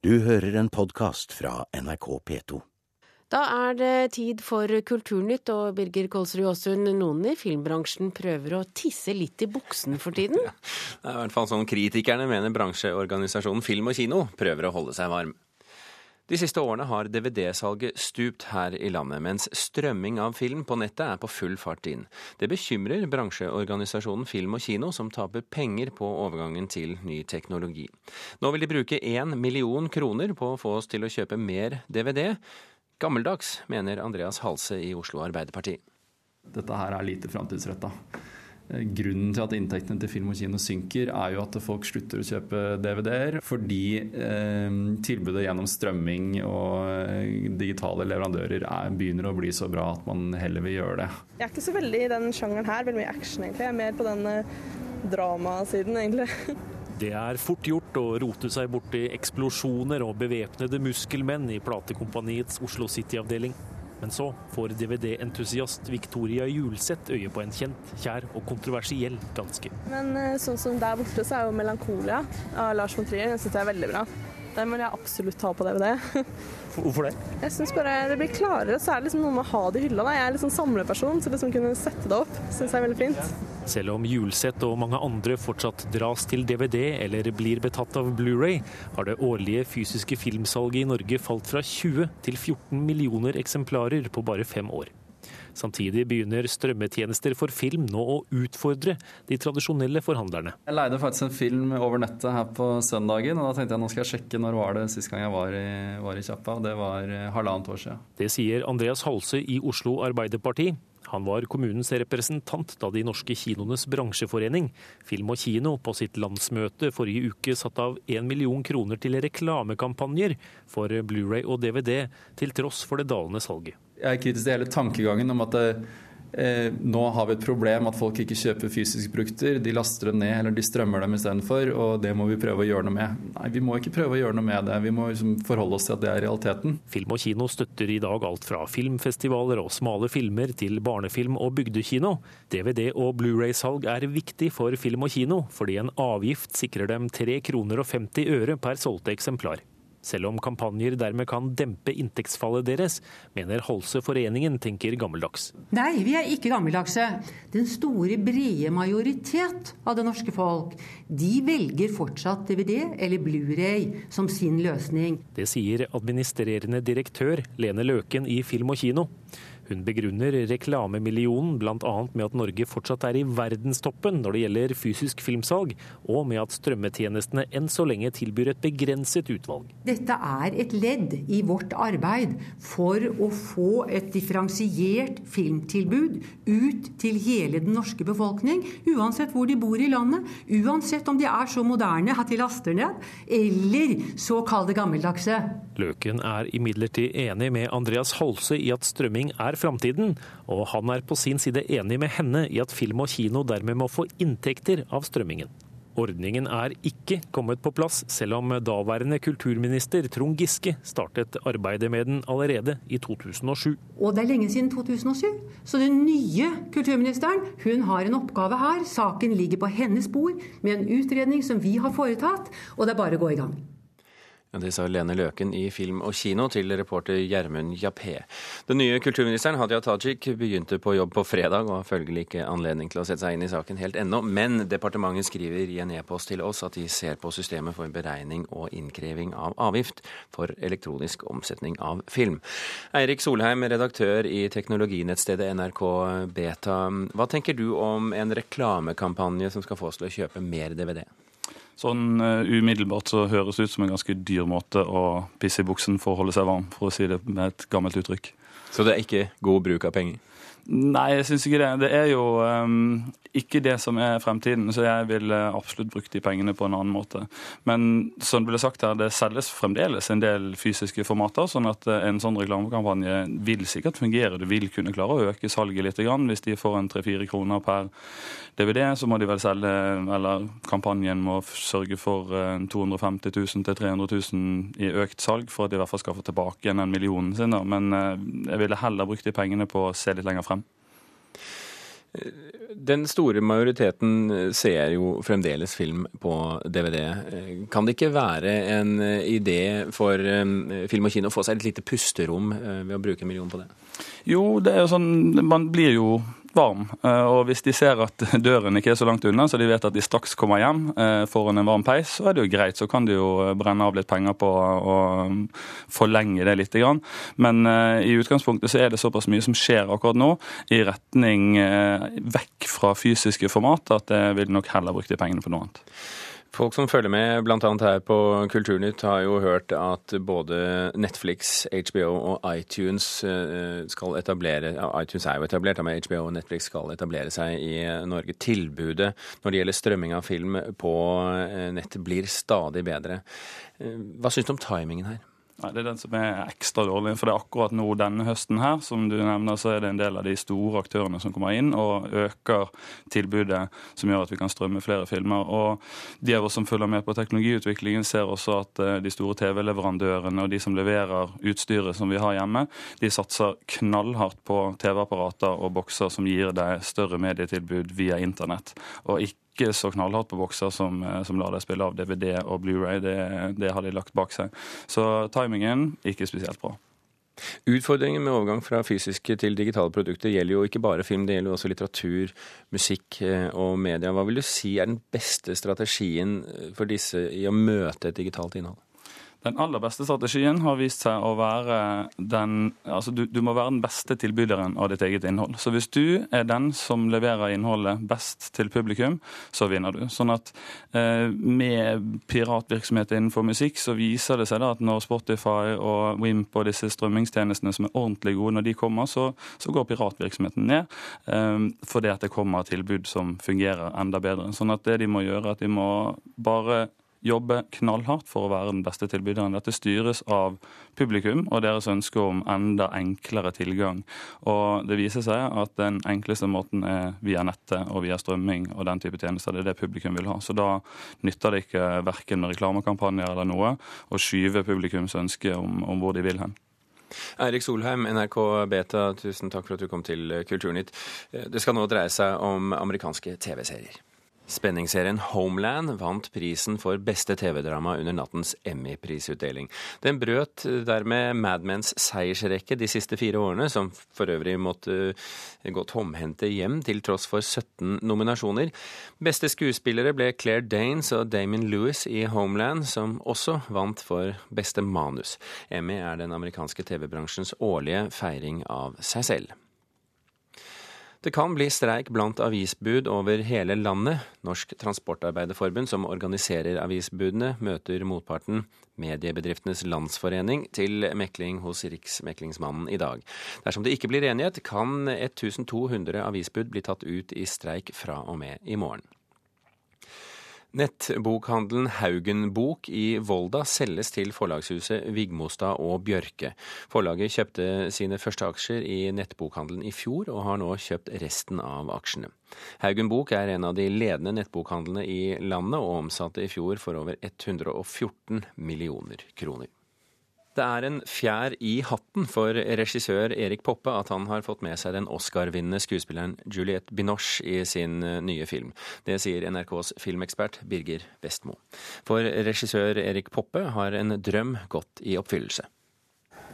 Du hører en podkast fra NRK P2. Da er det tid for Kulturnytt, og Birger Kolsrud Aasund, noen i filmbransjen prøver å tisse litt i buksen for tiden? Det er i hvert fall sånn kritikerne mener bransjeorganisasjonen Film og Kino prøver å holde seg varm. De siste årene har DVD-salget stupt her i landet, mens strømming av film på nettet er på full fart inn. Det bekymrer bransjeorganisasjonen Film og Kino, som taper penger på overgangen til ny teknologi. Nå vil de bruke én million kroner på å få oss til å kjøpe mer DVD. Gammeldags, mener Andreas Halse i Oslo Arbeiderparti. Dette her er lite framtidsretta. Grunnen til at inntektene til film og kino synker, er jo at folk slutter å kjøpe DVD-er fordi eh, tilbudet gjennom strømming og eh, digitale leverandører er, begynner å bli så bra at man heller vil gjøre det. Jeg er ikke så veldig i den sjangeren her, veldig mye action egentlig. Jeg er mer på den eh, dramasiden egentlig. Det er fort gjort å rote seg borti eksplosjoner og bevæpnede muskelmenn i platekompaniets Oslo City-avdeling. Men så får DVD-entusiast Victoria Julseth øye på en kjent, kjær og kontroversiell danske. Men eh, sånn som der borte, så er jo 'Melankolia' av Lars von Trier. Den syns jeg er veldig bra. Den vil jeg absolutt ha på DVD. Hvorfor det? Jeg syns bare det blir klarere, så er det liksom noe med å ha det i hylla. Da. Jeg er sånn samleperson, så liksom kunne sette det opp syns jeg er veldig fint. Selv om Julsett og mange andre fortsatt dras til DVD eller blir betatt av Blu-ray, har det årlige fysiske filmsalget i Norge falt fra 20 til 14 millioner eksemplarer på bare fem år. Samtidig begynner strømmetjenester for film nå å utfordre de tradisjonelle forhandlerne. Jeg leide faktisk en film over nettet her på søndagen, og da tenkte jeg nå skal jeg sjekke når var det sist gang jeg var i, var i Kjappa. Det var eh, halvannet år siden. Det sier Andreas Halse i Oslo Arbeiderparti. Han var kommunens representant da de norske kinoenes bransjeforening, Film og Kino, på sitt landsmøte forrige uke satte av 1 million kroner til reklamekampanjer for Blu-ray og DVD, til tross for det dalende salget. Jeg er kritisk til hele tankegangen om at det, eh, nå har vi et problem at folk ikke kjøper fysiske produkter. De laster dem ned, eller de strømmer dem istedenfor, og det må vi prøve å gjøre noe med. Nei, vi må ikke prøve å gjøre noe med det. Vi må liksom forholde oss til at det er realiteten. Film og Kino støtter i dag alt fra filmfestivaler og smale filmer til barnefilm og bygdekino. DVD- og Blu-ray-salg er viktig for Film og Kino, fordi en avgift sikrer dem 3 kroner og 50 øre per solgte eksemplar. Selv om kampanjer dermed kan dempe inntektsfallet deres, mener Holse foreningen tenker gammeldags. Nei, vi er ikke gammeldagse. Den store, brede majoritet av det norske folk, de velger fortsatt DVD eller Blu-ray som sin løsning. Det sier administrerende direktør Lene Løken i Film og Kino. Hun begrunner reklamemillionen bl.a. med at Norge fortsatt er i verdenstoppen når det gjelder fysisk filmsalg, og med at strømmetjenestene enn så lenge tilbyr et begrenset utvalg. Dette er et ledd i vårt arbeid for å få et differensiert filmtilbud ut til hele den norske befolkning, uansett hvor de bor i landet, uansett om de er så moderne at de laster ned, eller så kall det gammeldagse. Løken er imidlertid enig med Andreas Holse i at strømming er framtiden, og han er på sin side enig med henne i at film og kino dermed må få inntekter av strømmingen. Ordningen er ikke kommet på plass, selv om daværende kulturminister Trond Giske startet arbeidet med den allerede i 2007. Og det er lenge siden 2007, så den nye kulturministeren hun har en oppgave her. Saken ligger på hennes bord med en utredning som vi har foretatt, og det er bare å gå i gang. Det sa Lene Løken i Film og Kino til reporter Gjermund Jappé. Den nye kulturministeren Hadia Tajik begynte på jobb på fredag og har følgelig ikke anledning til å sette seg inn i saken helt ennå. Men departementet skriver i en e-post til oss at de ser på systemet for beregning og innkreving av avgift for elektronisk omsetning av film. Eirik Solheim, redaktør i teknologinettstedet NRK Beta. Hva tenker du om en reklamekampanje som skal få oss til å kjøpe mer DVD? Sånn uh, umiddelbart så høres ut som en ganske dyr måte å pisse i buksen for å holde seg varm, for å si det med et gammelt uttrykk. Så det er ikke god bruk av penger? Nei, jeg syns ikke det. Det er jo um, ikke det som er fremtiden, så jeg ville absolutt brukt de pengene på en annen måte. Men som det ble sagt her, det selges fremdeles en del fysiske formater, sånn at en sånn reklamekampanje vil sikkert fungere. Du vil kunne klare å øke salget litt. Hvis de får en tre-fire kroner per DVD, så må de vel selge, eller kampanjen må sørge for 250 000 til 300 000 i økt salg for at de i hvert fall skal få tilbake igjen den millionen sin. Men jeg ville heller brukt de pengene på å se litt lenger frem. Den store majoriteten ser jo fremdeles film på DVD. Kan det ikke være en idé for film og kino å få seg et lite pusterom ved å bruke en million på det? Jo, det er jo sånn Man blir jo varm. Eh, og hvis de ser at døren ikke er så langt unna, så de vet at de straks kommer hjem eh, foran en varm peis, så er det jo greit. Så kan de jo eh, brenne av litt penger på å um, forlenge det litt. Men i utgangspunktet så er det såpass mye som skjer akkurat nå, i retning vekk fra fysiske format, at jeg vil nok heller bruke de pengene på noe annet. Folk som følger med bl.a. her på Kulturnytt, har jo hørt at både Netflix, HBO og iTunes eh, skal etablere iTunes er jo etablert, men HBO og Netflix skal etablere seg i Norge. Tilbudet når det gjelder strømming av film på eh, nett blir stadig bedre. Eh, hva syns du om timingen her? Nei, Det er den som er ekstra dårlig. For det er akkurat nå denne høsten her, som du nevner, så er det en del av de store aktørene som kommer inn og øker tilbudet, som gjør at vi kan strømme flere filmer. Og de av oss som følger med på teknologiutviklingen, ser også at eh, de store TV-leverandørene og de som leverer utstyret som vi har hjemme, de satser knallhardt på TV-apparater og bokser som gir deg større medietilbud via internett, og ikke ikke så knallhardt på bokser som, eh, som lar deg spille av DVD og Blu-ray. Det, det har de lagt bak seg. Så timingen ikke spesielt bra. Utfordringen med overgang fra fysiske til digitale produkter gjelder jo ikke bare film, det gjelder jo også litteratur, musikk eh, og media. Hva vil du si er den beste strategien for disse i å møte et digitalt innhold? Den aller beste strategien har vist seg å være den Altså, du, du, må være den beste tilbyderen av ditt eget innhold. Så hvis du er den som leverer innholdet best til publikum, så vinner du. Sånn at eh, med piratvirksomhet innenfor musikk, så viser det seg da at når Spotify og Wimp og disse strømmingstjenestene som er ordentlig gode, når de kommer, så, så går piratvirksomheten ned. Eh, fordi at det kommer tilbud som fungerer enda bedre. Sånn at det de må gjøre, at de må bare jobber knallhardt for å være den beste tilbyderen. Dette styres av publikum og deres ønske om enda enklere tilgang. Og Det viser seg at den enkleste måten er via nettet og via strømming og den type tjenester. Det er det publikum vil ha. Så da nytter det ikke verken med reklamekampanjer eller noe å skyve publikums ønske om, om hvor de vil hen. Eirik Solheim, NRK Beta, tusen takk for at du kom til Kulturnytt. Det skal nå dreie seg om amerikanske TV-serier. Spenningsserien Homeland vant prisen for beste TV-drama under nattens Emmy-prisutdeling. Den brøt dermed Mad Mens seiersrekke de siste fire årene, som for øvrig måtte gå tomhendte hjem til tross for 17 nominasjoner. Beste skuespillere ble Claire Danes og Damon Lewis i Homeland, som også vant for beste manus. Emmy er den amerikanske TV-bransjens årlige feiring av seg selv. Det kan bli streik blant avisbud over hele landet. Norsk Transportarbeiderforbund, som organiserer avisbudene, møter motparten, Mediebedriftenes Landsforening, til mekling hos Riksmeklingsmannen i dag. Dersom det ikke blir enighet, kan 1200 avisbud bli tatt ut i streik fra og med i morgen. Nettbokhandelen Haugen Bok i Volda selges til forlagshuset Vigmostad og Bjørke. Forlaget kjøpte sine første aksjer i nettbokhandelen i fjor, og har nå kjøpt resten av aksjene. Haugen Bok er en av de ledende nettbokhandlene i landet, og omsatte i fjor for over 114 millioner kroner. Det er en fjær i hatten for regissør Erik Poppe at han har fått med seg den Oscar-vinnende skuespilleren Juliette Binoche i sin eh, nye film. Det sier NRKs filmekspert Birger Vestmo. For regissør Erik Poppe har en drøm gått i oppfyllelse.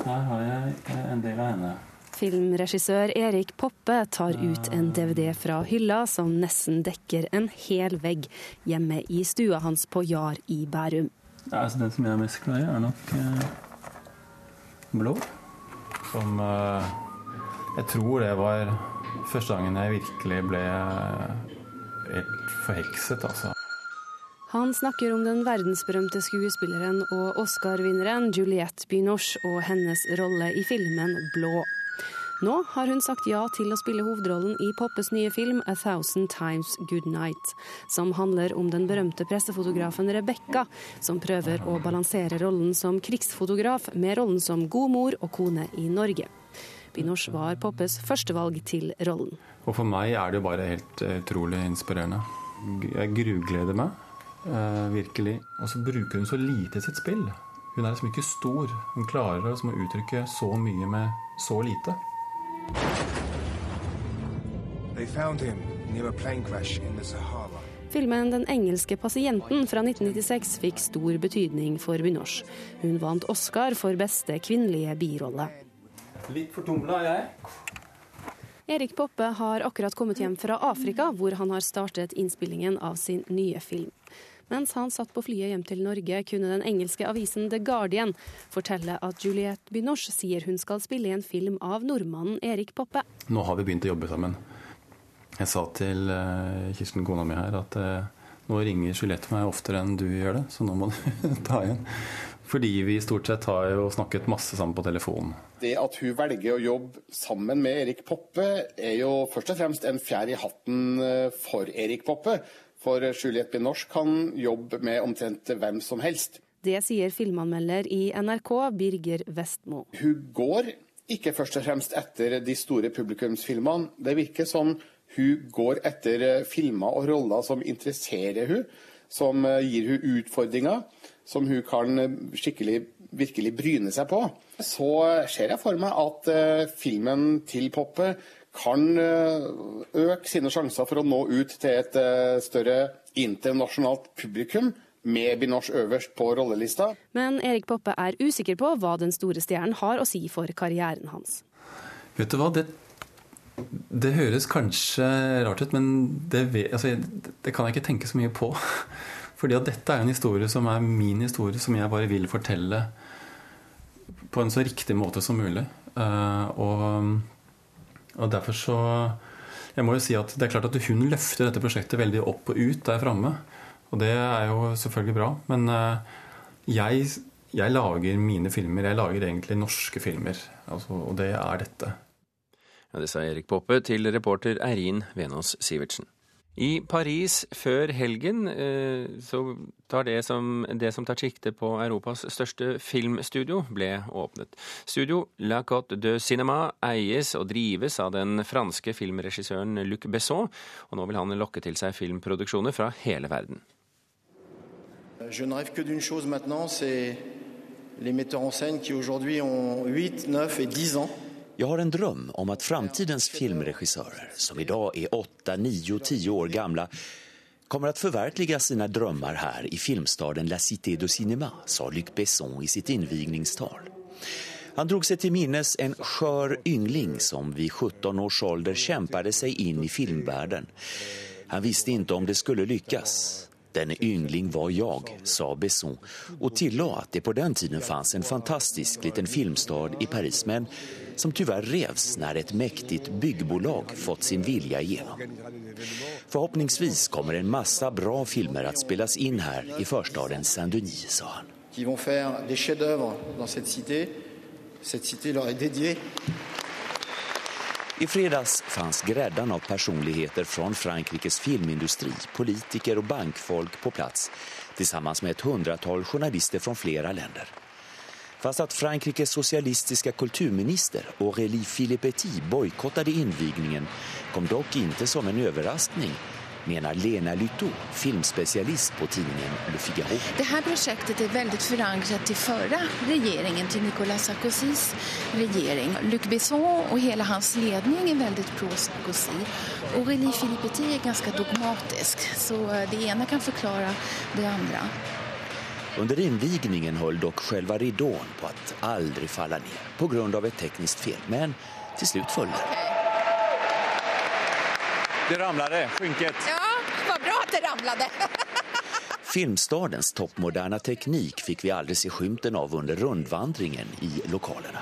Her har jeg eh, en del av henne. Filmregissør Erik Poppe tar ut en DVD fra hylla som nesten dekker en hel vegg hjemme i stua hans på Jar i Bærum. Ja, altså Den som jeg er mest glad i, er nok eh blå. Som uh, Jeg tror det var første gangen jeg virkelig ble eh, helt forhekset, altså. Han snakker om den verdensberømte skuespilleren og Oscar-vinneren Juliette Binoche og hennes rolle i filmen Blå. Nå har hun sagt ja til å spille hovedrollen i Poppes nye film A Thousand Times Good Night, som handler om den berømte pressefotografen Rebekka, som prøver å balansere rollen som krigsfotograf med rollen som god mor og kone i Norge. Binoche var Poppes førstevalg til rollen. Og for meg er det jo bare helt eh, utrolig inspirerende. Jeg grugleder meg, eh, virkelig. Og så bruker hun så lite sitt spill. Hun er liksom ikke stor. Hun klarer liksom å uttrykke så mye med så lite. A Filmen 'Den engelske pasienten' fra 1996 fikk stor betydning for Binoche. Hun vant Oscar for beste kvinnelige birolle. Litt fortumla, jeg. Erik Poppe har akkurat kommet hjem fra Afrika, hvor han har startet innspillingen av sin nye film. Mens han satt på flyet hjem til Norge, kunne den engelske avisen The Guardian fortelle at Juliette Binoche sier hun skal spille i en film av nordmannen Erik Poppe. Nå har vi begynt å jobbe sammen. Jeg sa til uh, Kirsten, kona mi her, at uh, nå ringer Juliette meg oftere enn du gjør det, så nå må du ta igjen. Fordi vi stort sett har jo snakket masse sammen på telefonen. Det at hun velger å jobbe sammen med Erik Poppe, er jo først og fremst en fjær i hatten eh, for Erik Poppe. For Juliette Binoche kan jobbe med omtrent hvem som helst. Det sier filmanmelder i NRK, Birger Vestmo. Hun går ikke først og fremst etter de store publikumsfilmene. Det virker som hun går etter eh, filmer og roller som interesserer hun, som eh, gir hun utfordringer, som hun kan eh, skikkelig virkelig bryne seg på. Så ser jeg for meg at filmen til Poppe kan øke sine sjanser for å nå ut til et større internasjonalt publikum med Binoche øverst på rollelista. Men Erik Poppe er usikker på hva den store stjernen har å si for karrieren hans. Vet du hva, det det høres kanskje rart ut, men det, altså, det, kan jeg ikke tenke så mye på. Fordi at dette er en historie som er min historie, som jeg bare vil fortelle på en så riktig måte som mulig. Uh, og, og, derfor så Jeg må jo si at det er klart at hun løfter dette prosjektet veldig opp og ut der framme. Og det er jo selvfølgelig bra. Men uh, jeg, jeg, lager mine filmer. Jeg lager egentlig norske filmer. Altså, og det er dette. Ja, det sa Erik Poppe til reporter Eirin Venås Sivertsen. I Paris før helgen eh, så tar det som, det som tar sikte på Europas største filmstudio, ble åpnet. Studio La Cote de Cinema eies og drives av den franske filmregissøren Luc Besson, og nå vil han lokke til seg filmproduksjoner fra hele verden. Je ne rêve que d'une chose maintenant, c'est les metteurs en scène qui aujourd'hui ont 8, 9 et 10 ans. Jag har en dröm om att framtidens filmregissörer, som idag är 8, 9, 10 år gamla, kommer att förverkliga sina drömmar här i filmstaden La Cité du Cinéma, sa Luc Besson i sitt invigningstal. Han drog sig till minnes en skör yngling som vid 17 års ålder kämpade sig in i filmvärlden. Han visste inte om det skulle lyckas. Denne yngling var jag, sa Besson och tillade att det på den tiden fanns en fantastisk liten filmstad i Paris men som tyvärr revs när ett mäktigt byggbolag fått sin vilja igenom. Förhoppningsvis kommer en massa bra filmer att spelas in här i förstaden Saint-Denis, sa han. Qui vont faire des chefs-d'œuvre dans cette cité. Cette cité leur est dédiée. I fredags fanns gräddan av personligheter från Frankrikes filmindustri, politiker och bankfolk på plats tillsammans med ett hundratal journalister från flera länder. Fast att Frankrikes socialistiska kulturminister Aurélie Filippetti bojkottade invigningen kom dock inte som en överraskning menar Lena Lytto, filmspecialist på tidningen Le Figaro. Det här projektet är väldigt förankrat till förra regeringen, till Nicolas Sarkozys regering. Luc Besson och hela hans ledning är väldigt pro-Sarkozy. Aurélie Filippetti är ganska dogmatisk, så det ena kan förklara det andra. Under invigningen höll dock själva ridån på att aldrig falla ner på grund av ett tekniskt fel, men till slut föll den. Det ramlade, skynket. Ja, vad bra att det ramlade. Filmstadens toppmoderna teknik fick vi aldrig se skymten av under rundvandringen i lokalerna.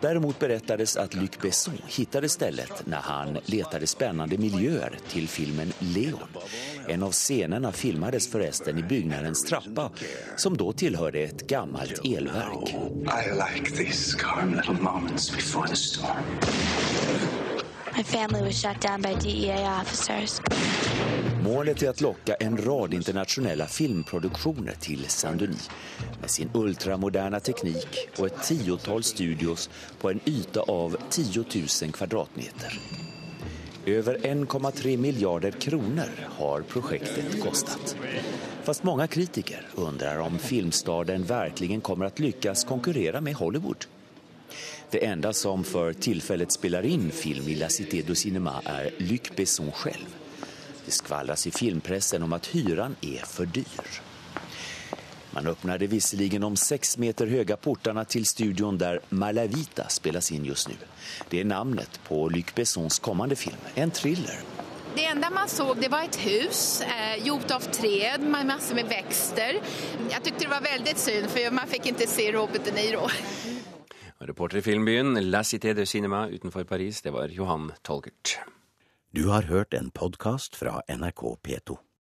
Däremot berättades att Luc Besson hittade stället när han letade spännande miljöer till filmen Leon. En av scenerna filmades förresten i byggnadens trappa som då tillhörde ett gammalt elverk. I like these calm little moments before the storm. Målet är att locka en rad internationella filmproduktioner till Saint-Denis med sin ultramoderna teknik och ett tiotal studios på en yta av 10 000 kvadratmeter. Över 1,3 miljarder kronor har projektet kostat. Fast många kritiker undrar om filmstaden verkligen kommer att lyckas konkurrera med Hollywood. Det enda som för tillfället spelar in film i La Cité du Cinéma är Luc Besson själv. Det skvallras i filmpressen om att hyran är för dyr. Man öppnade visserligen de sex meter höga portarna till studion där Malavita spelas in just nu. Det är namnet på Luc Bessons kommande film, en thriller. Det enda man såg det var ett hus eh, gjort av träd med massor med växter. Jag tyckte det var väldigt synd för man fick inte se Robert De Niro. Reporter i filmbyen La Cité de Cinema utenfor Paris, det var Johan Tolgert. Du har hørt en podkast fra NRK P2.